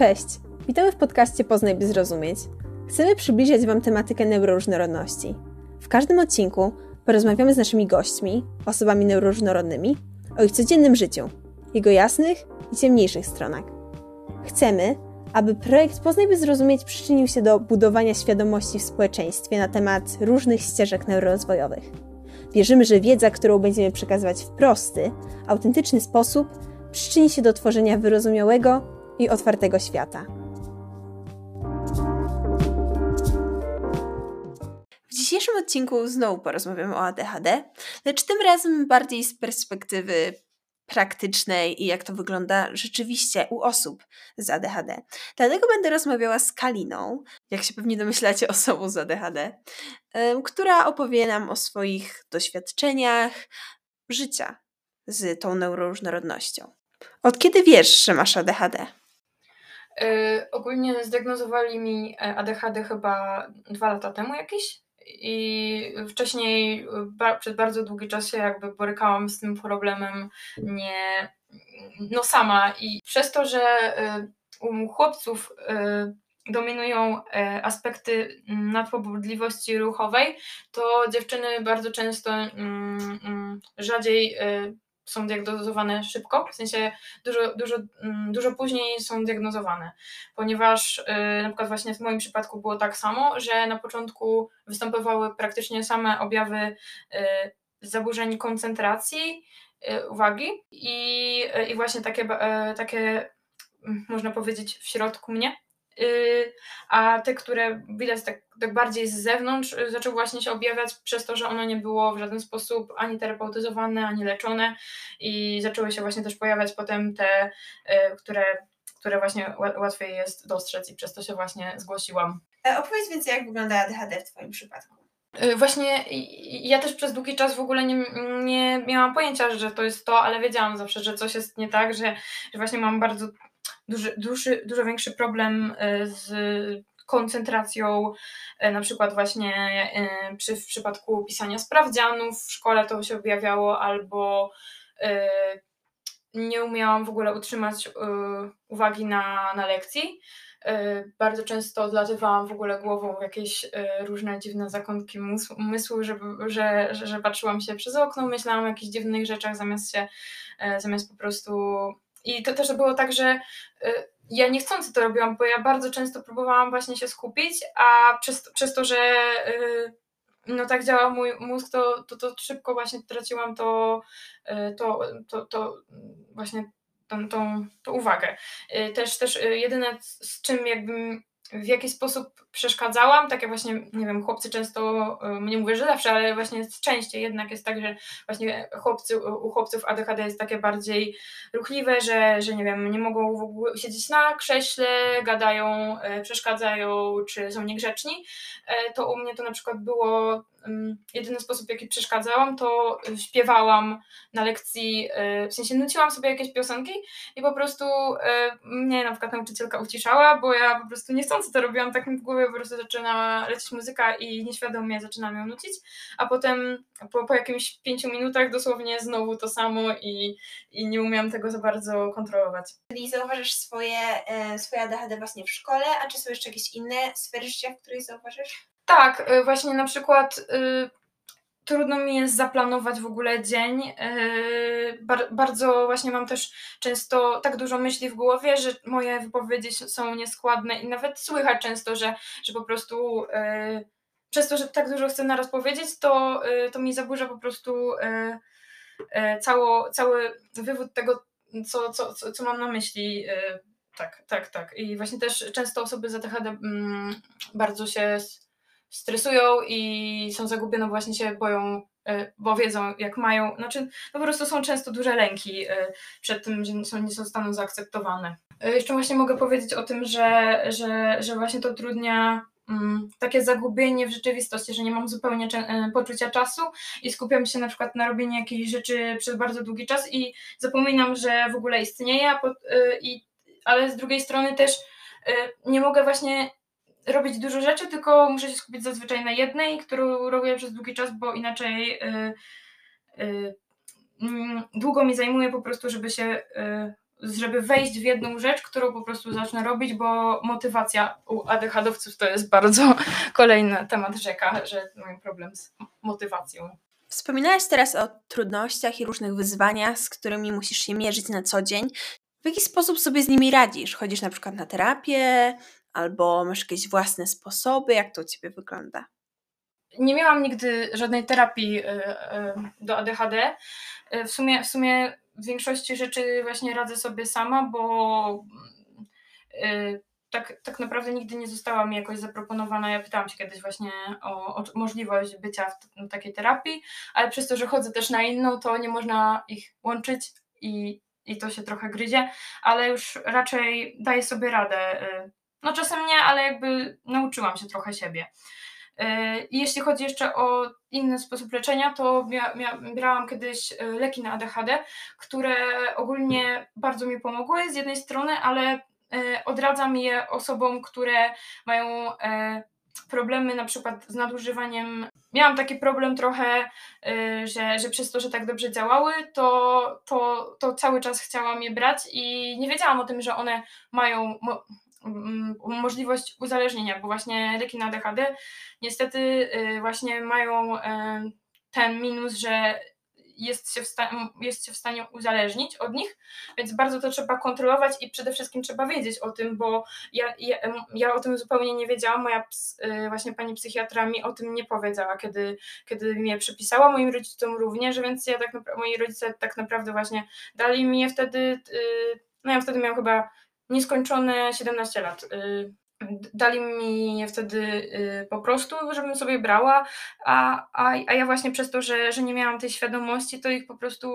Cześć, witamy w podcaście Poznaj by zrozumieć. Chcemy przybliżyć Wam tematykę neuroróżnorodności. W każdym odcinku porozmawiamy z naszymi gośćmi, osobami neuroróżnorodnymi, o ich codziennym życiu, jego jasnych i ciemniejszych stronach. Chcemy, aby projekt Poznaj by zrozumieć przyczynił się do budowania świadomości w społeczeństwie na temat różnych ścieżek neurorozwojowych. Wierzymy, że wiedza, którą będziemy przekazywać w prosty, autentyczny sposób, przyczyni się do tworzenia wyrozumiałego i otwartego świata. W dzisiejszym odcinku znowu porozmawiamy o ADHD, lecz tym razem bardziej z perspektywy praktycznej i jak to wygląda rzeczywiście u osób z ADHD. Dlatego będę rozmawiała z Kaliną, jak się pewnie domyślacie, osobą z ADHD, która opowie nam o swoich doświadczeniach życia z tą neuroróżnorodnością. Od kiedy wiesz, że masz ADHD? Yy, ogólnie zdiagnozowali mi e, ADHD chyba dwa lata temu jakieś i wcześniej ba, przez bardzo długi czas się jakby borykałam z tym problemem nie no sama. I przez to, że u chłopców dominują e, aspekty nadpobudliwości ruchowej, to dziewczyny bardzo często mm, mm, rzadziej są diagnozowane szybko, w sensie dużo, dużo, mm, dużo później są diagnozowane, ponieważ yy, na przykład właśnie w moim przypadku było tak samo, że na początku występowały praktycznie same objawy yy, zaburzeń koncentracji, yy, uwagi i, i właśnie takie, takie, można powiedzieć, w środku mnie. Y, a te, które widać tak, tak bardziej z zewnątrz, y, zaczęły właśnie się objawiać przez to, że ono nie było w żaden sposób ani terapeutyzowane, ani leczone i zaczęły się właśnie też pojawiać potem te, y, które, które właśnie łatwiej jest dostrzec i przez to się właśnie zgłosiłam. E, opowiedz więcej, jak wygląda ADHD w Twoim przypadku. Właśnie ja też przez długi czas w ogóle nie, nie miałam pojęcia, że to jest to, ale wiedziałam zawsze, że coś jest nie tak, że, że właśnie mam bardzo duży, duży, dużo większy problem e, z koncentracją, e, na przykład właśnie e, przy, w przypadku pisania sprawdzianów w szkole to się objawiało, albo nie umiałam w ogóle utrzymać uwagi na, na lekcji. Bardzo często odlatywałam w ogóle głową w jakieś różne dziwne zakątki umysłu, że, że, że patrzyłam się przez okno, myślałam o jakichś dziwnych rzeczach, zamiast się, zamiast po prostu i to też było tak, że y, ja niechcący to robiłam, bo ja bardzo często próbowałam właśnie się skupić, a przez, przez to, że y, no tak działa mój mózg, to, to, to szybko właśnie traciłam to, y, to, to, to właśnie tą, tą, tą uwagę. Też, też jedyne z czym jakbym w jakiś sposób przeszkadzałam, tak jak właśnie, nie wiem, chłopcy często, y, mnie mówię, że zawsze, ale właśnie częściej. Jednak jest tak, że właśnie chłopcy, u chłopców ADHD jest takie bardziej ruchliwe, że, że nie wiem, nie mogą w ogóle siedzieć na krześle, gadają, y, przeszkadzają, czy są niegrzeczni, y, to u mnie to na przykład było jedyny sposób, w jaki przeszkadzałam, to śpiewałam na lekcji, w sensie nuciłam sobie jakieś piosenki i po prostu mnie na przykład nauczycielka uciszała, bo ja po prostu niechcący to robiłam, tak mi w głowie po prostu zaczyna lecieć muzyka i nieświadomie zaczynam ją nucić, a potem po, po jakimś pięciu minutach dosłownie znowu to samo i, i nie umiałam tego za bardzo kontrolować. Czyli zauważysz swoje, e, swoje ADHD właśnie w szkole, a czy są jeszcze jakieś inne sfery życia, w których zauważysz? Tak, y, właśnie na przykład y, trudno mi jest zaplanować w ogóle dzień. Y, bar, bardzo właśnie mam też często tak dużo myśli w głowie, że moje wypowiedzi są nieskładne i nawet słychać często, że, że po prostu przez to, że tak dużo chcę naraz powiedzieć, to, to mi zaburza po prostu cało, cały wywód tego, co, co, co, co mam na myśli. Tak, tak, tak. I właśnie też często osoby z mm, bardzo się stresują i są zagubione, właśnie się boją, e, bo wiedzą jak mają, znaczy no po prostu są często duże lęki e, przed tym, że nie zostaną zaakceptowane. E, jeszcze właśnie mogę powiedzieć o tym, że, że, że właśnie to utrudnia mm, takie zagubienie w rzeczywistości, że nie mam zupełnie poczucia czasu i skupiam się na przykład na robieniu jakiejś rzeczy przez bardzo długi czas i zapominam, że w ogóle istnieje, ale z drugiej strony też nie mogę właśnie robić dużo rzeczy, tylko muszę się skupić zazwyczaj na jednej, którą robię przez długi czas, bo inaczej yy, yy, długo mi zajmuje po prostu, żeby się yy, żeby wejść w jedną rzecz, którą po prostu zacznę robić, bo motywacja u ADHD-owców to jest bardzo kolejny temat rzeka, że mam problem z motywacją. Wspominałaś teraz o trudnościach i różnych wyzwaniach, z którymi musisz się mierzyć na co dzień. W jaki sposób sobie z nimi radzisz? Chodzisz na przykład na terapię, albo masz jakieś własne sposoby? Jak to u Ciebie wygląda? Nie miałam nigdy żadnej terapii y, y, do ADHD. Y, w sumie, w sumie w większości rzeczy właśnie radzę sobie sama, bo tak, tak naprawdę nigdy nie została mi jakoś zaproponowana. Ja pytałam się kiedyś właśnie o, o, możliwość bycia w takiej terapii, ale przez to, że chodzę też na inną, to nie można ich łączyć i, i to się trochę gryzie, ale już raczej daję sobie radę. No czasem nie, ale jakby nauczyłam się trochę siebie. I jeśli chodzi jeszcze o inny sposób leczenia, to mia, mia, brałam kiedyś e, leki na ADHD, które ogólnie bardzo mi pomogły z jednej strony, ale e, odradzam je osobom, które mają e, problemy na przykład z nadużywaniem. Miałam taki problem trochę, że, że przez to, że tak dobrze działały, to, to, to cały czas chciałam je brać i nie wiedziałam o tym, że one mają możliwość uzależnienia, bo właśnie leki na ADHD niestety y, właśnie mają y, ten minus, że jest się, w jest się w stanie uzależnić od nich, więc bardzo to trzeba kontrolować i przede wszystkim trzeba wiedzieć o tym, bo ja, ja, ja o tym zupełnie nie wiedziałam, moja y, właśnie pani psychiatra mi o tym nie powiedziała, kiedy, kiedy mnie przepisała, moim rodzicom również, więc ja tak moi rodzice tak naprawdę właśnie dali mi je wtedy, no ja wtedy miałam chyba nieskończone 17 lat. Y, dali mi je wtedy y, po prostu, żebym sobie brała, a, a, a ja właśnie przez to, że, że nie miałam tej świadomości, to ich po prostu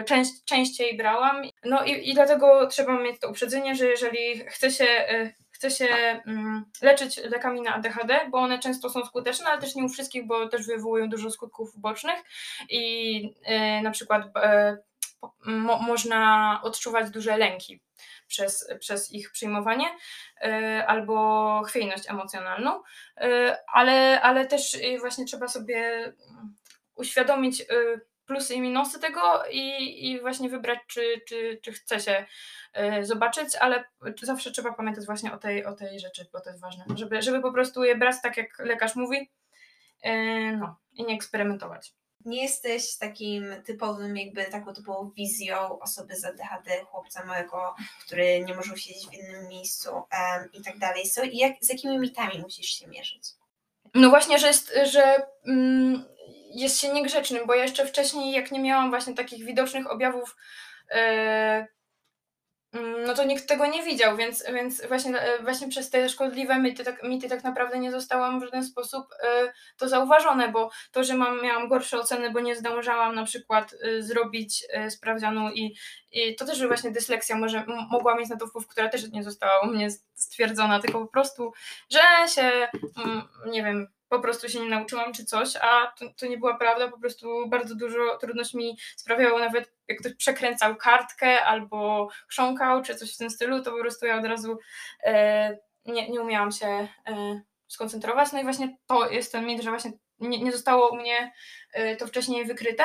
y, częściej brałam. No i, i dlatego trzeba mieć to uprzedzenie, że jeżeli chce się chce się mm, leczyć lekami na ADHD, bo one często są skuteczne, ale też nie u wszystkich, bo też wywołują dużo skutków bocznych i na przykład mo można odczuwać duże lęki przez, przez ich przyjmowanie e, albo chwiejność emocjonalną, e, ale, ale też e, właśnie trzeba sobie uświadomić plusy i minusy tego i, i właśnie wybrać, czy, czy, czy chce się zobaczyć, ale zawsze trzeba pamiętać właśnie o tej, o tej rzeczy, bo to jest ważne, żeby, żeby po prostu je brać tak, jak lekarz mówi no, i nie eksperymentować nie jesteś takim typowym, jakby taką typową wizją osoby z ADHD, chłopca małego, który nie może siedzieć w innym miejscu um, i tak dalej. So, jak, z jakimi mitami musisz się mierzyć? No właśnie, że jest, że mm, jest się niegrzecznym, bo jeszcze wcześniej, jak nie miałam właśnie takich widocznych objawów Mm, no to nikt tego nie widział, więc, więc właśnie, e, właśnie przez te szkodliwe mity tak, mity tak naprawdę nie zostałam w żaden sposób y, to zauważone, bo to, że mam, miałam gorsze oceny, bo nie zdążałam na przykład y, zrobić sprawdzianu i, i to też właśnie dysleksja może, mogła mieć na to wpływ, która też nie została u mnie stwierdzona, tylko po prostu, że się, mm, nie wiem, po prostu się nie nauczyłam czy coś, a to, to, nie była prawda, po prostu bardzo dużo trudności mi sprawiało nawet jak ktoś przekręcał kartkę albo chrząkał czy coś w tym stylu, to po prostu ja od razu e, nie, nie umiałam się e, skoncentrować, no i właśnie to jest ten mit, że właśnie nie, nie zostało u mnie e, to wcześniej wykryte.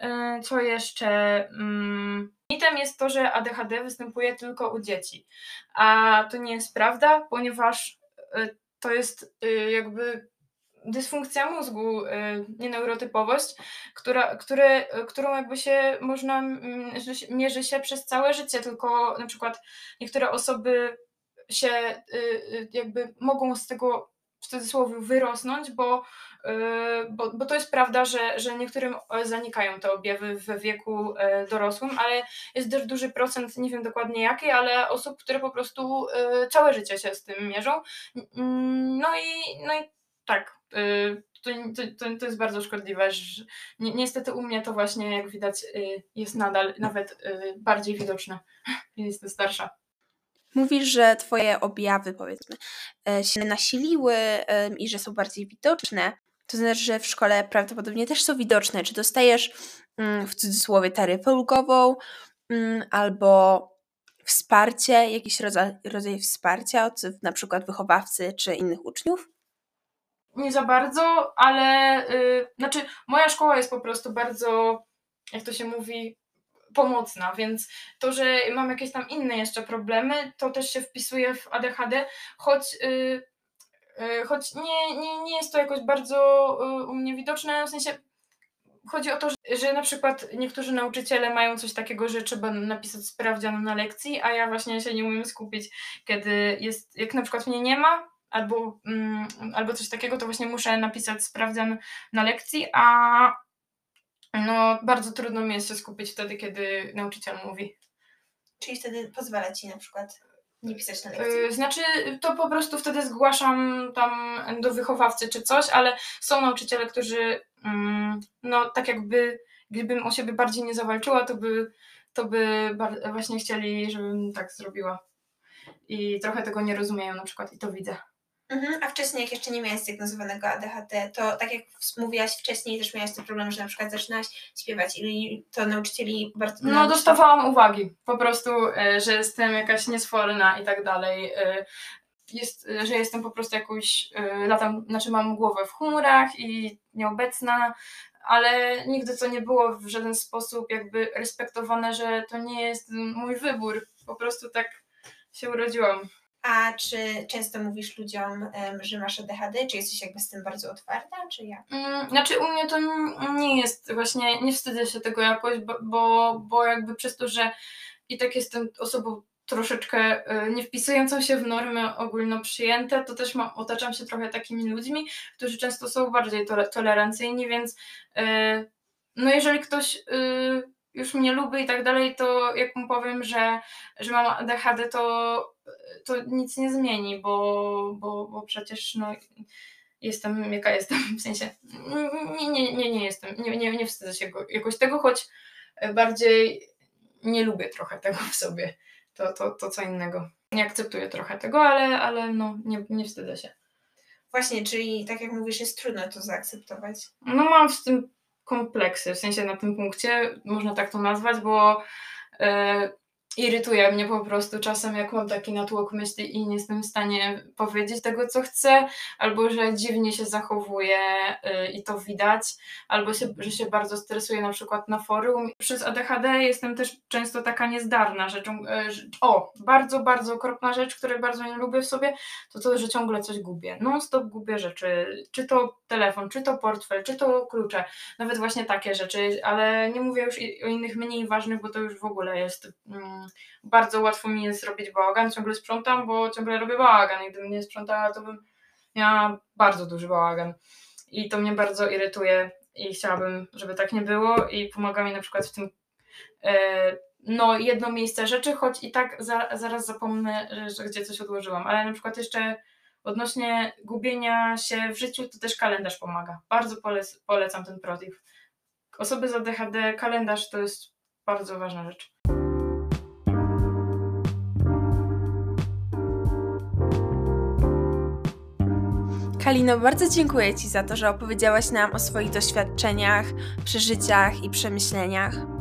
E, co jeszcze? Mm, mitem jest to, że ADHD występuje tylko u dzieci, a to nie jest prawda, ponieważ e, to jest e, jakby dysfunkcja mózgu, y, nieneurotypowość, która, które, którą jakby się można, mm, mierzy się przez całe życie, tylko na przykład niektóre osoby się y, y, jakby mogą z tego w cudzysłowie wyrosnąć, bo, bo, bo to jest prawda, że, że niektórym zanikają te objawy w wieku dorosłym, ale jest też duży procent, nie wiem dokładnie jaki, ale osób, które po prostu całe życie się z tym mierzą. No i, no i tak, to, to, to jest bardzo szkodliwe. Niestety u mnie to właśnie, jak widać, y, jest nadal nawet y, bardziej widoczne. Jestem starsza. Mówisz, że twoje objawy, powiedzmy, e, się nasiliły i że są bardziej widoczne. To znaczy, że w szkole prawdopodobnie też są widoczne. Czy dostajesz mm, w cudzysłowie taryfę ulgową mm, albo wsparcie, jakiś rodzaj, rodzaj wsparcia od na przykład wychowawcy czy innych uczniów? Nie za bardzo, ale yy, znaczy moja szkoła jest po prostu bardzo, jak to się mówi, pomocna, więc to, że mam jakieś tam inne jeszcze problemy, to też się wpisuje w ADHD, choć, yy, yy, choć nie, nie, nie jest to jakoś bardzo yy, u mnie widoczne, w sensie chodzi o to, że, że na przykład niektórzy nauczyciele mają coś takiego, że trzeba napisać sprawdzian na lekcji, a ja właśnie się nie umiem skupić, kiedy jest, jak na przykład mnie nie ma, albo, mm, albo coś takiego, to właśnie muszę napisać sprawdzian na lekcji, a no, bardzo trudno mi jest się skupić wtedy, kiedy nauczyciel mówi. Czyli wtedy pozwala ci na przykład nie pisać na lekcji? Yy, znaczy, to po prostu wtedy zgłaszam tam do wychowawcy czy coś, ale są nauczyciele, którzy, mm, no tak jakby, gdybym o siebie bardziej nie zawalczyła, to by, to by właśnie chcieli, żebym tak zrobiła. I trochę tego nie rozumieją na przykład i to widzę. Mhm, a wcześniej, jak jeszcze nie miałaś zdiagnozowanego ADHD, to tak jak mówiłaś wcześniej, też miałaś ten problem, że na przykład zaczynałaś śpiewać i to nauczycieli bardzo... No, dostawałam uwagi, po prostu, e, że jestem jakaś niesforna i tak dalej. E, jest, że jestem po prostu jakąś, e, latam, znaczy mam głowę w chmurach i nieobecna, ale nigdy to nie było w żaden sposób jakby respektowane, że to nie jest mój wybór. Po prostu tak się urodziłam. A czy często mówisz ludziom, że masz ADHD? Czy jesteś jakby z tym bardzo otwarta, czy jak? Mm, znaczy u mnie to nie jest właśnie, nie wstydzę się tego jakoś, bo, bo, jakby przez to, że i tak jestem osobą troszeczkę y, nie wpisującą się w normy ogólno przyjęte, to też mam, otaczam się trochę takimi ludźmi, którzy często są bardziej tolerancyjni, więc yy, no jeżeli ktoś yy, już mnie lubi i tak dalej, to jak mu powiem, że, że mam ADHD, to, to nic nie zmieni, bo, bo, bo przecież no, jestem jaka jestem, w sensie nie, nie, nie, nie jestem, nie, nie, nie wstydzę się jakoś tego, choć bardziej nie lubię trochę tego w sobie, to, to, to co innego. Nie akceptuję trochę tego, ale, ale no, nie, nie wstydzę się. Właśnie, czyli tak jak mówisz, jest trudno to zaakceptować. No mam z tym kompleksy, w sensie na tym punkcie, można tak to nazwać, bo e, irytuje mnie po prostu czasem, jak mam taki natłok myśli i nie jestem w stanie powiedzieć tego, co chcę, albo że dziwnie się zachowuję yy, i to widać, albo się, że się bardzo stresuję na przykład na forum. Przez ADHD jestem też często taka niezdarna, yy, że o, bardzo, bardzo okropna rzecz, której bardzo nie lubię w sobie, to to, że ciągle coś gubię. Non stop gubię rzeczy, czy to telefon, czy to portfel, czy to klucze, nawet właśnie takie rzeczy, ale nie mówię już o innych mniej ważnych, bo to już w ogóle jest... Yy, bardzo łatwo mi jest robić bałagan, ciągle sprzątam, bo ciągle robię bałagan i gdybym nie sprzątała, to bym miała bardzo duży bałagan. I to mnie bardzo irytuje i chciałabym, żeby tak nie było i pomaga mi na przykład w tym e, no jedno miejsce rzeczy, choć i tak za, zaraz zapomnę, że gdzie coś odłożyłam, ale na przykład jeszcze odnośnie gubienia się w życiu, to też kalendarz pomaga. Bardzo polec, polecam ten protip. Osoby z ADHD, kalendarz to jest bardzo ważna rzecz. Kalino, bardzo dziękuję Ci za to, że opowiedziałaś nam o swoich doświadczeniach, przeżyciach i przemyśleniach.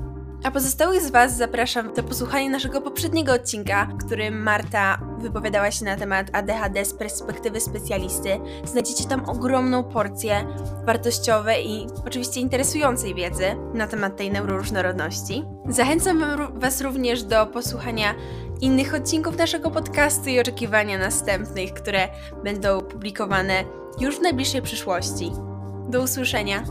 A pozostałych z Was zapraszam do posłuchania naszego poprzedniego odcinka, w którym Marta wypowiadała się na temat ADHD z perspektywy specjalisty. Znajdziecie tam ogromną porcję wartościowej i oczywiście interesującej wiedzy na temat tej neuroróżnorodności. Zachęcam Was również do posłuchania innych odcinków naszego podcastu i oczekiwania następnych, które będą publikowane już w najbliższej przyszłości. Do usłyszenia!